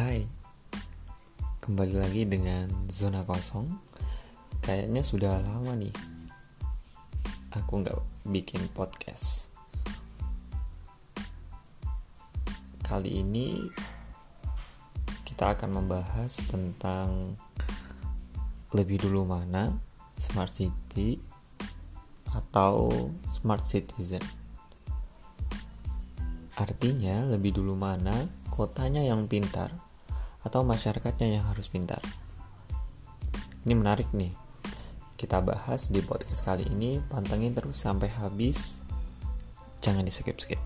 Hai, kembali lagi dengan zona kosong. Kayaknya sudah lama nih, aku nggak bikin podcast. Kali ini kita akan membahas tentang lebih dulu mana smart city atau smart citizen. Artinya, lebih dulu mana kotanya yang pintar atau masyarakatnya yang harus pintar. Ini menarik nih. Kita bahas di podcast kali ini, pantengin terus sampai habis. Jangan di skip-skip.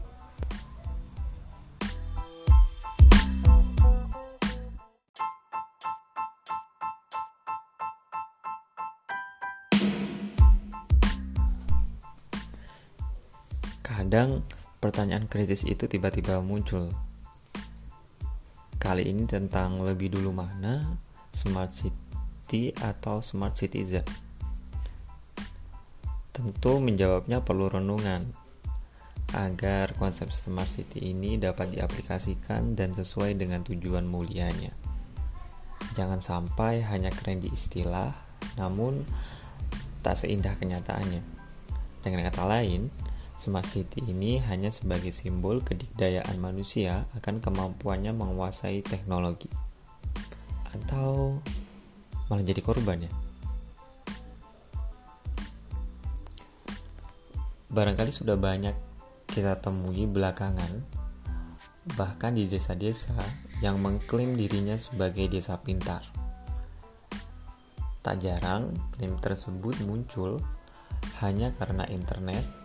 Kadang pertanyaan kritis itu tiba-tiba muncul. Kali ini tentang lebih dulu mana smart city atau smart citizen. Tentu menjawabnya perlu renungan agar konsep smart city ini dapat diaplikasikan dan sesuai dengan tujuan mulianya. Jangan sampai hanya keren di istilah, namun tak seindah kenyataannya. Dengan kata lain, Smart City ini hanya sebagai simbol kedikdayaan manusia akan kemampuannya menguasai teknologi. Atau malah jadi korban ya. Barangkali sudah banyak kita temui belakangan bahkan di desa-desa yang mengklaim dirinya sebagai desa pintar. Tak jarang klaim tersebut muncul hanya karena internet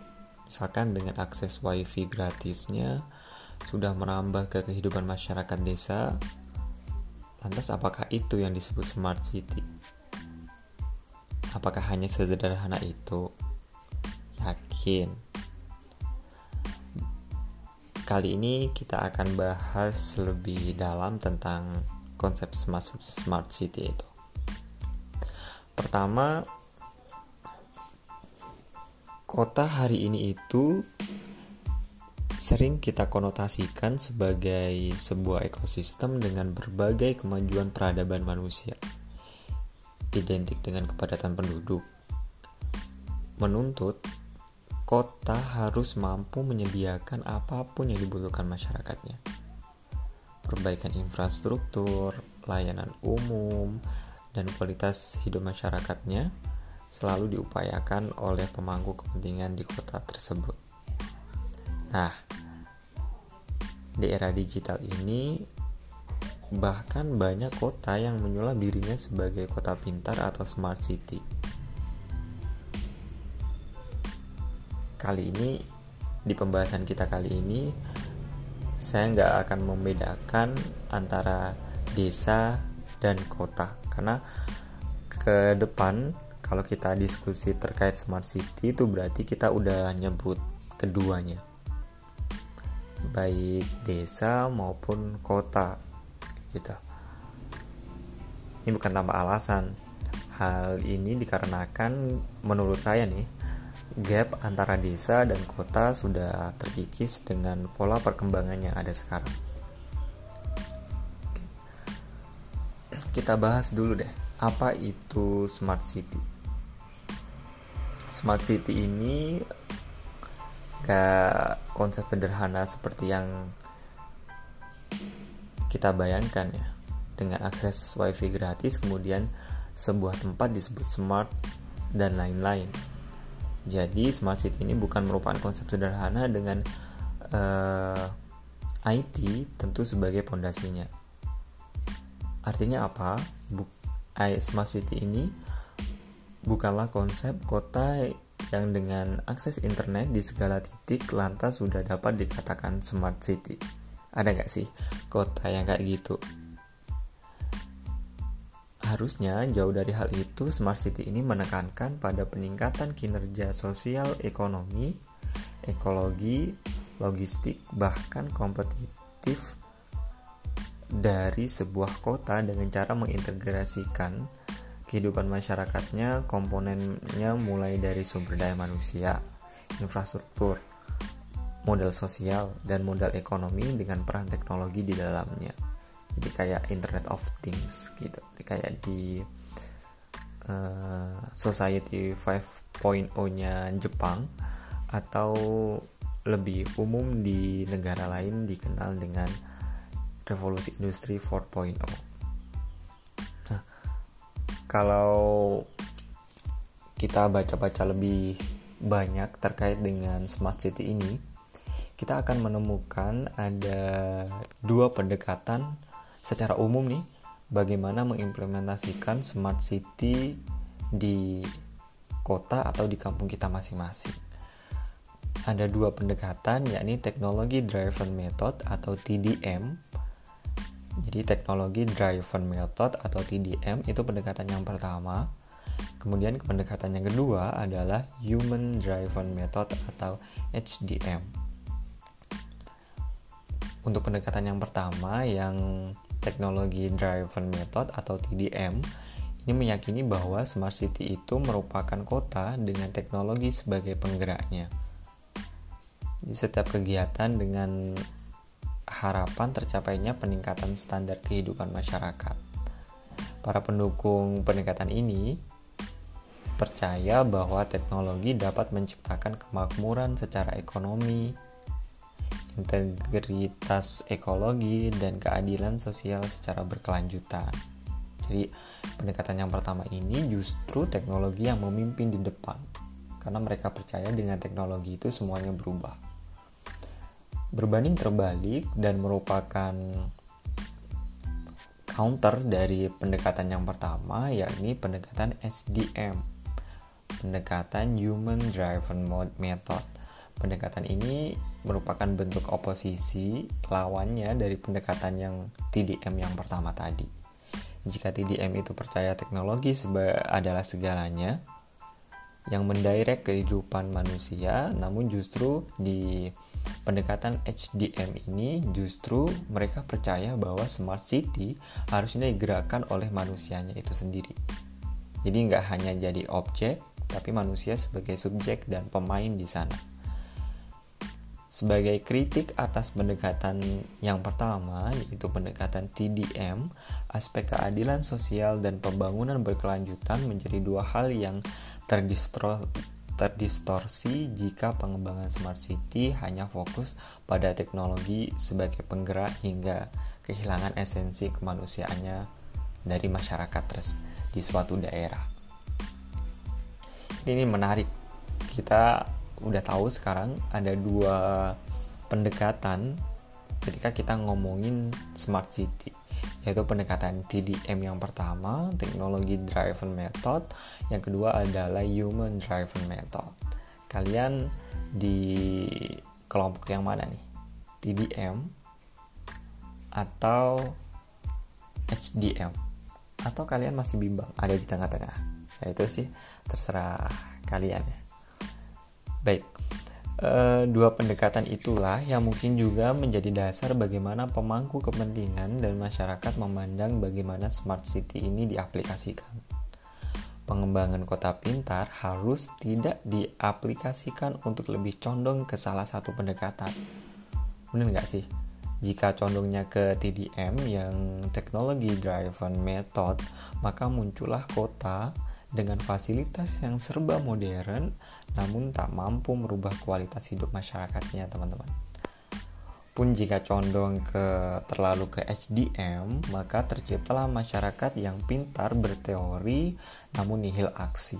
Misalkan dengan akses wifi gratisnya sudah merambah ke kehidupan masyarakat desa, lantas apakah itu yang disebut smart city? Apakah hanya sederhana itu? Yakin. Kali ini kita akan bahas lebih dalam tentang konsep smart city itu. Pertama, kota hari ini itu sering kita konotasikan sebagai sebuah ekosistem dengan berbagai kemajuan peradaban manusia, identik dengan kepadatan penduduk. Menuntut kota harus mampu menyediakan apa pun yang dibutuhkan masyarakatnya. Perbaikan infrastruktur, layanan umum, dan kualitas hidup masyarakatnya selalu diupayakan oleh pemangku kepentingan di kota tersebut. Nah, di era digital ini bahkan banyak kota yang menyulap dirinya sebagai kota pintar atau smart city. Kali ini di pembahasan kita kali ini saya nggak akan membedakan antara desa dan kota karena ke depan kalau kita diskusi terkait smart city itu berarti kita udah nyebut keduanya. Baik desa maupun kota gitu. Ini bukan tanpa alasan. Hal ini dikarenakan menurut saya nih gap antara desa dan kota sudah terkikis dengan pola perkembangan yang ada sekarang. Kita bahas dulu deh apa itu smart city smart city ini gak konsep sederhana seperti yang kita bayangkan ya. Dengan akses wifi gratis kemudian sebuah tempat disebut smart dan lain-lain. Jadi smart city ini bukan merupakan konsep sederhana dengan uh, eh, IT tentu sebagai pondasinya artinya apa? Buk smart city ini bukanlah konsep kota yang dengan akses internet di segala titik lantas sudah dapat dikatakan smart city. Ada nggak sih kota yang kayak gitu? Harusnya jauh dari hal itu, smart city ini menekankan pada peningkatan kinerja sosial ekonomi, ekologi, logistik, bahkan kompetitif dari sebuah kota dengan cara mengintegrasikan kehidupan masyarakatnya komponennya mulai dari sumber daya manusia, infrastruktur, modal sosial, dan modal ekonomi dengan peran teknologi di dalamnya. jadi kayak Internet of Things gitu kayak di uh, Society 5.0 nya Jepang atau lebih umum di negara lain dikenal dengan revolusi industri 4.0 nah kalau kita baca-baca lebih banyak terkait dengan smart city ini kita akan menemukan ada dua pendekatan secara umum nih bagaimana mengimplementasikan smart city di kota atau di kampung kita masing-masing. Ada dua pendekatan yakni teknologi driven method atau TDM. Jadi teknologi driven method atau TDM itu pendekatan yang pertama. Kemudian pendekatan yang kedua adalah human driven method atau HDM untuk pendekatan yang pertama yang teknologi driven method atau TDM ini meyakini bahwa smart city itu merupakan kota dengan teknologi sebagai penggeraknya. Di setiap kegiatan dengan harapan tercapainya peningkatan standar kehidupan masyarakat. Para pendukung pendekatan ini percaya bahwa teknologi dapat menciptakan kemakmuran secara ekonomi, integritas ekologi, dan keadilan sosial secara berkelanjutan. Jadi, pendekatan yang pertama ini justru teknologi yang memimpin di depan, karena mereka percaya dengan teknologi itu semuanya berubah. Berbanding terbalik dan merupakan counter dari pendekatan yang pertama, yakni pendekatan SDM, pendekatan Human Driven Method. Pendekatan ini merupakan bentuk oposisi lawannya dari pendekatan yang TDM yang pertama tadi. Jika TDM itu percaya teknologi adalah segalanya yang mendirect kehidupan manusia, namun justru di pendekatan HDM ini justru mereka percaya bahwa smart city harusnya digerakkan oleh manusianya itu sendiri. Jadi nggak hanya jadi objek, tapi manusia sebagai subjek dan pemain di sana. Sebagai kritik atas pendekatan yang pertama, yaitu pendekatan TDM, aspek keadilan sosial dan pembangunan berkelanjutan menjadi dua hal yang terdistorsi jika pengembangan smart city hanya fokus pada teknologi sebagai penggerak hingga kehilangan esensi kemanusiaannya dari masyarakat terus di suatu daerah. Ini menarik. Kita udah tahu sekarang ada dua pendekatan ketika kita ngomongin smart city yaitu pendekatan TDM yang pertama teknologi driven method. Yang kedua adalah human driven method. Kalian di kelompok yang mana nih? TDM atau HDM atau kalian masih bimbang? Ada di tengah-tengah. Ya itu sih terserah kalian ya. Baik, e, dua pendekatan itulah yang mungkin juga menjadi dasar bagaimana pemangku kepentingan dan masyarakat memandang bagaimana smart city ini diaplikasikan. Pengembangan kota pintar harus tidak diaplikasikan untuk lebih condong ke salah satu pendekatan. Benar nggak sih? Jika condongnya ke TDM yang teknologi driven method, maka muncullah kota dengan fasilitas yang serba modern namun tak mampu merubah kualitas hidup masyarakatnya teman-teman. Pun jika condong ke terlalu ke HDM maka terciptalah masyarakat yang pintar berteori namun nihil aksi.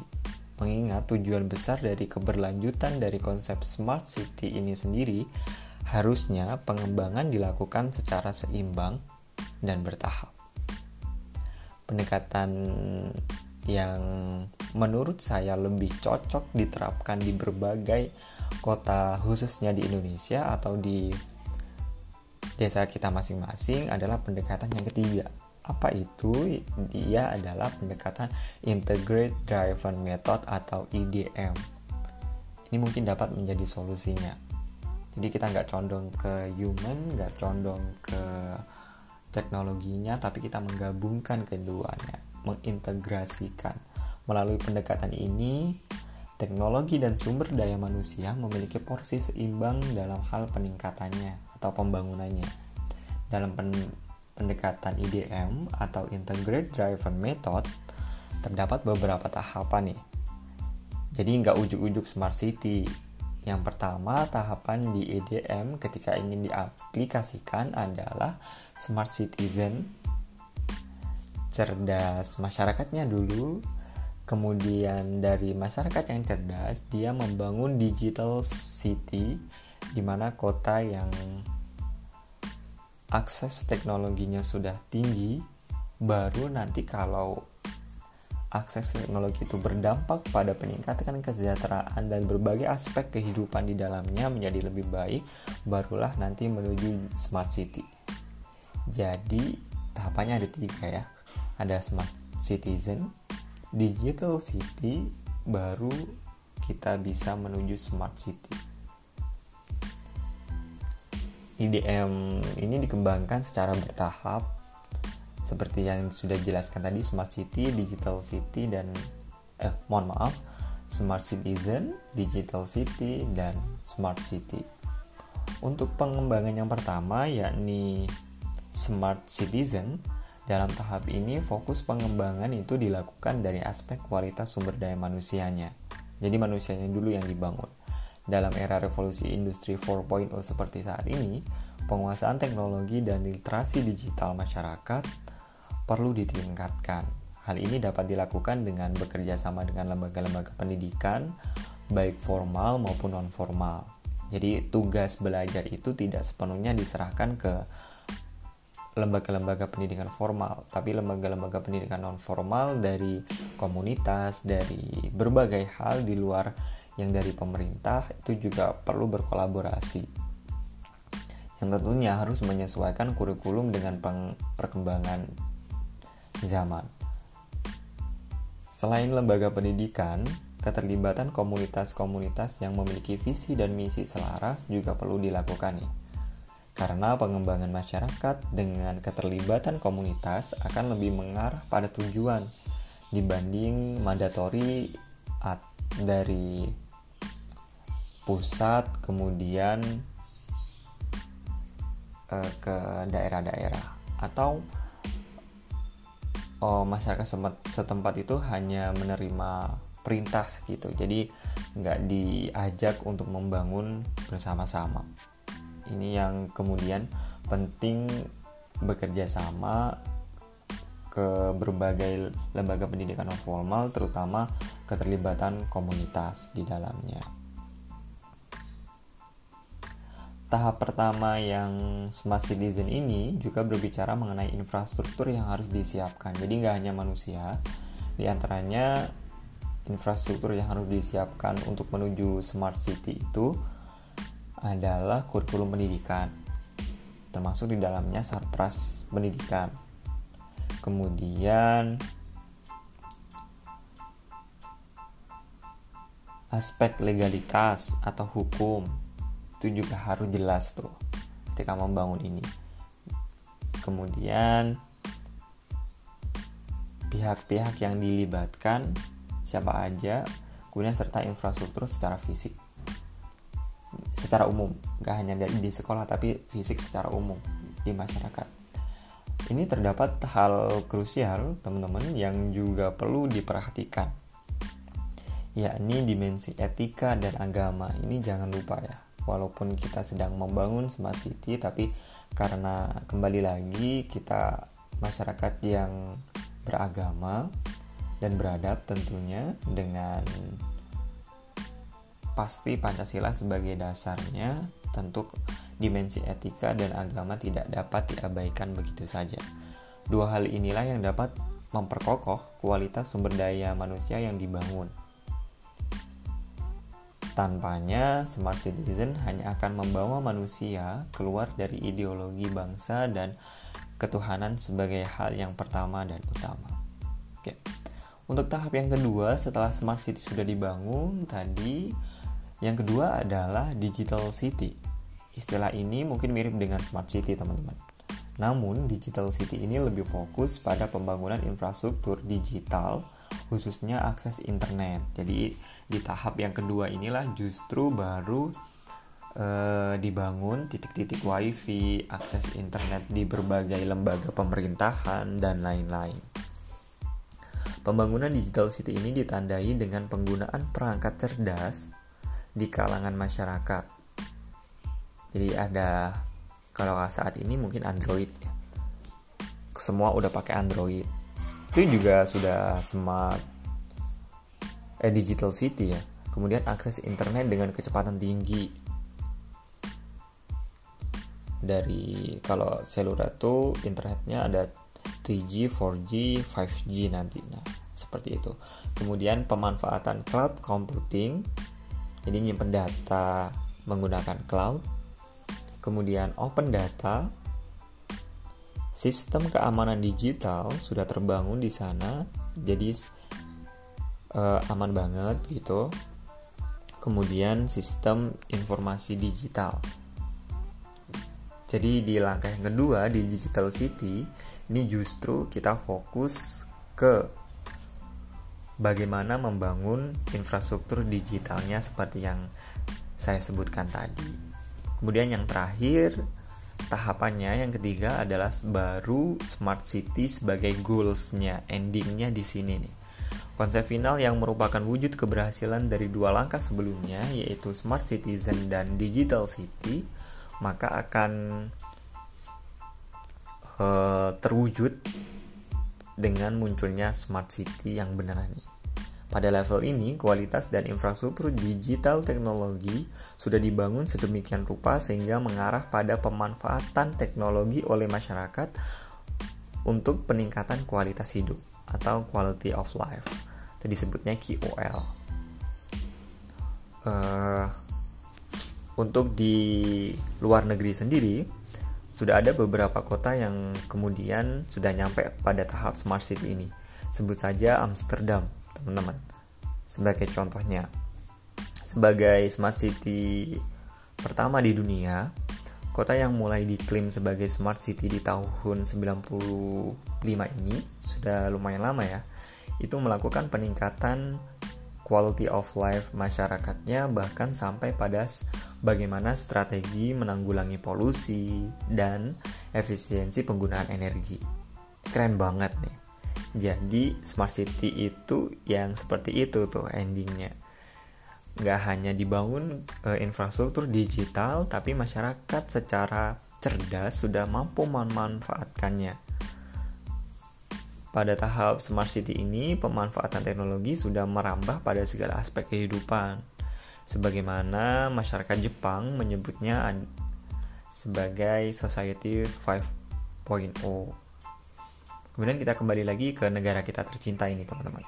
Mengingat tujuan besar dari keberlanjutan dari konsep smart city ini sendiri harusnya pengembangan dilakukan secara seimbang dan bertahap. Pendekatan yang menurut saya lebih cocok diterapkan di berbagai kota khususnya di Indonesia atau di desa kita masing-masing adalah pendekatan yang ketiga. Apa itu? Dia adalah pendekatan Integrated Driven Method atau IDM. Ini mungkin dapat menjadi solusinya. Jadi kita nggak condong ke human, nggak condong ke teknologinya, tapi kita menggabungkan keduanya mengintegrasikan. Melalui pendekatan ini, teknologi dan sumber daya manusia memiliki porsi seimbang dalam hal peningkatannya atau pembangunannya. Dalam pen pendekatan IDM atau Integrated Driven Method, terdapat beberapa tahapan nih. Jadi nggak ujuk-ujuk smart city. Yang pertama, tahapan di EDM ketika ingin diaplikasikan adalah smart citizen, cerdas masyarakatnya dulu, kemudian dari masyarakat yang cerdas, dia membangun digital city, di mana kota yang akses teknologinya sudah tinggi, baru nanti kalau akses teknologi itu berdampak pada peningkatan kesejahteraan dan berbagai aspek kehidupan di dalamnya menjadi lebih baik, barulah nanti menuju smart city. Jadi tahapannya ada tiga ya, ada smart citizen, digital city, baru kita bisa menuju smart city. IDM ini dikembangkan secara bertahap seperti yang sudah dijelaskan tadi smart city, digital city dan eh mohon maaf, smart citizen, digital city dan smart city. Untuk pengembangan yang pertama yakni smart citizen dalam tahap ini fokus pengembangan itu dilakukan dari aspek kualitas sumber daya manusianya. Jadi manusianya dulu yang dibangun. Dalam era revolusi industri 4.0 seperti saat ini, penguasaan teknologi dan literasi digital masyarakat perlu ditingkatkan. Hal ini dapat dilakukan dengan bekerja sama dengan lembaga-lembaga pendidikan, baik formal maupun non-formal. Jadi, tugas belajar itu tidak sepenuhnya diserahkan ke lembaga-lembaga pendidikan formal, tapi lembaga-lembaga pendidikan non-formal dari komunitas, dari berbagai hal di luar yang dari pemerintah itu juga perlu berkolaborasi. Yang tentunya harus menyesuaikan kurikulum dengan perkembangan zaman. Selain lembaga pendidikan, keterlibatan komunitas-komunitas yang memiliki visi dan misi selaras juga perlu dilakukan nih. Karena pengembangan masyarakat dengan keterlibatan komunitas akan lebih mengarah pada tujuan dibanding mandatori dari pusat kemudian eh, ke daerah-daerah. Atau oh, masyarakat setempat itu hanya menerima perintah gitu. Jadi nggak diajak untuk membangun bersama-sama ini yang kemudian penting bekerja sama ke berbagai lembaga pendidikan non formal terutama keterlibatan komunitas di dalamnya. Tahap pertama yang smart citizen ini juga berbicara mengenai infrastruktur yang harus disiapkan. Jadi nggak hanya manusia, di antaranya infrastruktur yang harus disiapkan untuk menuju smart city itu adalah kurikulum pendidikan, termasuk di dalamnya satras pendidikan. Kemudian aspek legalitas atau hukum itu juga harus jelas tuh ketika membangun ini kemudian pihak-pihak yang dilibatkan siapa aja kemudian serta infrastruktur secara fisik secara umum. Gak hanya di sekolah tapi fisik secara umum di masyarakat. Ini terdapat hal krusial teman-teman yang juga perlu diperhatikan. Yakni dimensi etika dan agama. Ini jangan lupa ya walaupun kita sedang membangun smart city tapi karena kembali lagi kita masyarakat yang beragama dan beradab tentunya dengan pasti Pancasila sebagai dasarnya tentu dimensi etika dan agama tidak dapat diabaikan begitu saja. Dua hal inilah yang dapat memperkokoh kualitas sumber daya manusia yang dibangun Tanpanya, smart citizen hanya akan membawa manusia keluar dari ideologi bangsa dan ketuhanan sebagai hal yang pertama dan utama. Oke. Untuk tahap yang kedua, setelah smart city sudah dibangun tadi, yang kedua adalah digital city. Istilah ini mungkin mirip dengan smart city, teman-teman. Namun, digital city ini lebih fokus pada pembangunan infrastruktur digital khususnya akses internet. Jadi di tahap yang kedua inilah justru baru eh, dibangun titik-titik wifi, akses internet di berbagai lembaga pemerintahan, dan lain-lain. Pembangunan digital city ini ditandai dengan penggunaan perangkat cerdas di kalangan masyarakat. Jadi ada kalau saat ini mungkin Android ya. Semua udah pakai Android. Itu juga sudah smart eh digital city ya. Kemudian akses internet dengan kecepatan tinggi dari kalau seluler tuh internetnya ada 3G, 4G, 5G nantinya seperti itu. Kemudian pemanfaatan cloud computing jadi nyimpen data menggunakan cloud. Kemudian open data sistem keamanan digital sudah terbangun di sana. Jadi uh, aman banget gitu. Kemudian sistem informasi digital jadi di langkah yang kedua di Digital City ini justru kita fokus ke bagaimana membangun infrastruktur digitalnya seperti yang saya sebutkan tadi. Kemudian yang terakhir tahapannya yang ketiga adalah baru smart city sebagai goalsnya, endingnya di sini nih. Konsep final yang merupakan wujud keberhasilan dari dua langkah sebelumnya yaitu smart citizen dan digital city maka akan uh, terwujud dengan munculnya smart city yang beneran nih. Pada level ini, kualitas dan infrastruktur digital teknologi sudah dibangun sedemikian rupa sehingga mengarah pada pemanfaatan teknologi oleh masyarakat untuk peningkatan kualitas hidup atau quality of life. Itu disebutnya QOL. Uh, eh, untuk di luar negeri sendiri sudah ada beberapa kota yang kemudian sudah nyampe pada tahap smart city ini. Sebut saja Amsterdam, teman-teman. Sebagai contohnya, sebagai smart city pertama di dunia, kota yang mulai diklaim sebagai smart city di tahun 95 ini sudah lumayan lama ya. Itu melakukan peningkatan quality of life masyarakatnya bahkan sampai pada bagaimana strategi menanggulangi polusi dan efisiensi penggunaan energi. Keren banget nih. Jadi smart city itu yang seperti itu tuh endingnya. Gak hanya dibangun e, infrastruktur digital, tapi masyarakat secara cerdas sudah mampu memanfaatkannya pada tahap smart city ini, pemanfaatan teknologi sudah merambah pada segala aspek kehidupan. Sebagaimana masyarakat Jepang menyebutnya sebagai Society 5.0. Kemudian kita kembali lagi ke negara kita tercinta ini, teman-teman.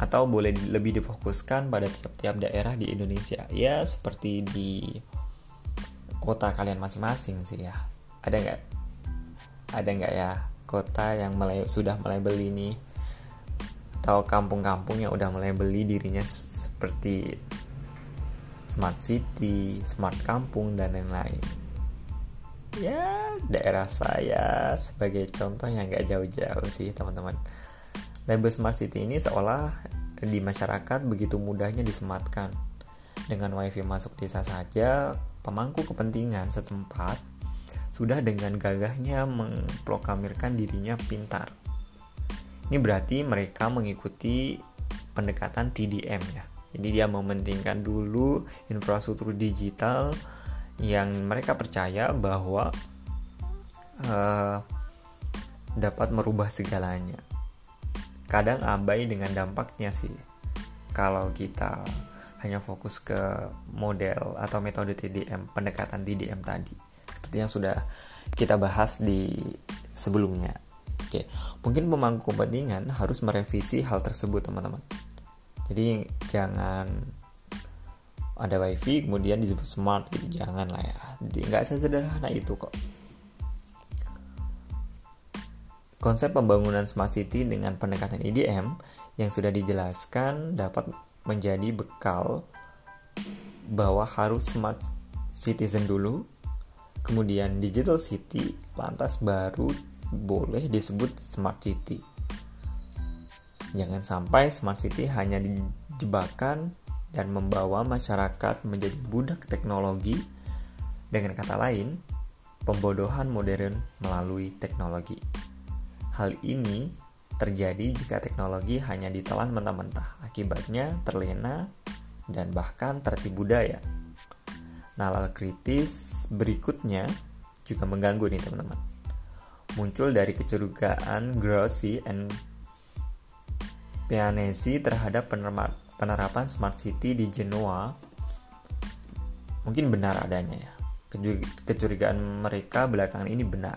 Atau boleh lebih difokuskan pada tiap-tiap daerah di Indonesia. Ya, seperti di kota kalian masing-masing sih ya. Ada nggak? Ada nggak ya kota yang mulai sudah mulai beli ini atau kampung-kampung yang udah mulai beli dirinya seperti smart city, smart kampung dan lain-lain. Ya, daerah saya sebagai contoh yang nggak jauh-jauh sih teman-teman. Label smart city ini seolah di masyarakat begitu mudahnya disematkan. Dengan wifi masuk desa saja, pemangku kepentingan setempat sudah dengan gagahnya memproklamirkan dirinya pintar. Ini berarti mereka mengikuti pendekatan TDM ya. Jadi dia mementingkan dulu infrastruktur digital yang mereka percaya bahwa uh, dapat merubah segalanya. Kadang abai dengan dampaknya sih. Kalau kita hanya fokus ke model atau metode TDM, pendekatan TDM tadi seperti yang sudah kita bahas di sebelumnya. Oke, mungkin pemangku kepentingan harus merevisi hal tersebut, teman-teman. Jadi jangan ada wifi kemudian disebut smart gitu, jangan lah ya. Nggak sesederhana itu kok. Konsep pembangunan smart city dengan pendekatan IDM yang sudah dijelaskan dapat menjadi bekal bahwa harus smart citizen dulu kemudian digital city lantas baru boleh disebut smart city jangan sampai smart city hanya dijebakan dan membawa masyarakat menjadi budak teknologi. Dengan kata lain, pembodohan modern melalui teknologi. Hal ini terjadi jika teknologi hanya ditelan mentah-mentah, akibatnya terlena dan bahkan tertipu daya. Nalar kritis berikutnya juga mengganggu nih teman-teman. Muncul dari kecurigaan Grossi and Pianesi terhadap penerapan smart city di Genoa mungkin benar adanya ya. Kecurigaan mereka belakangan ini benar.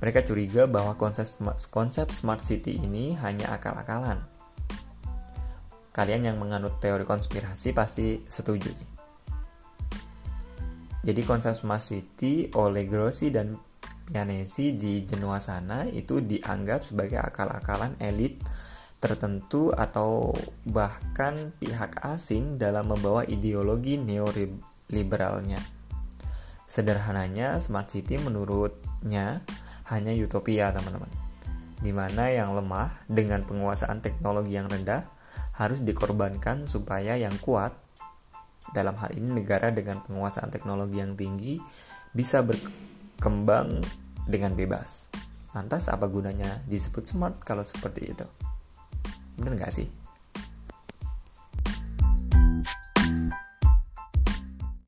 Mereka curiga bahwa konsep konsep smart city ini hanya akal-akalan. Kalian yang menganut teori konspirasi pasti setuju. Jadi konsep smart city oleh Grossi dan Pianesi di Genoa sana itu dianggap sebagai akal-akalan elit tertentu atau bahkan pihak asing dalam membawa ideologi neoliberalnya. Sederhananya, smart city menurutnya hanya utopia, teman-teman. Di mana yang lemah dengan penguasaan teknologi yang rendah harus dikorbankan supaya yang kuat dalam hal ini negara dengan penguasaan teknologi yang tinggi bisa berkembang dengan bebas. Lantas apa gunanya disebut smart kalau seperti itu? Bener nggak sih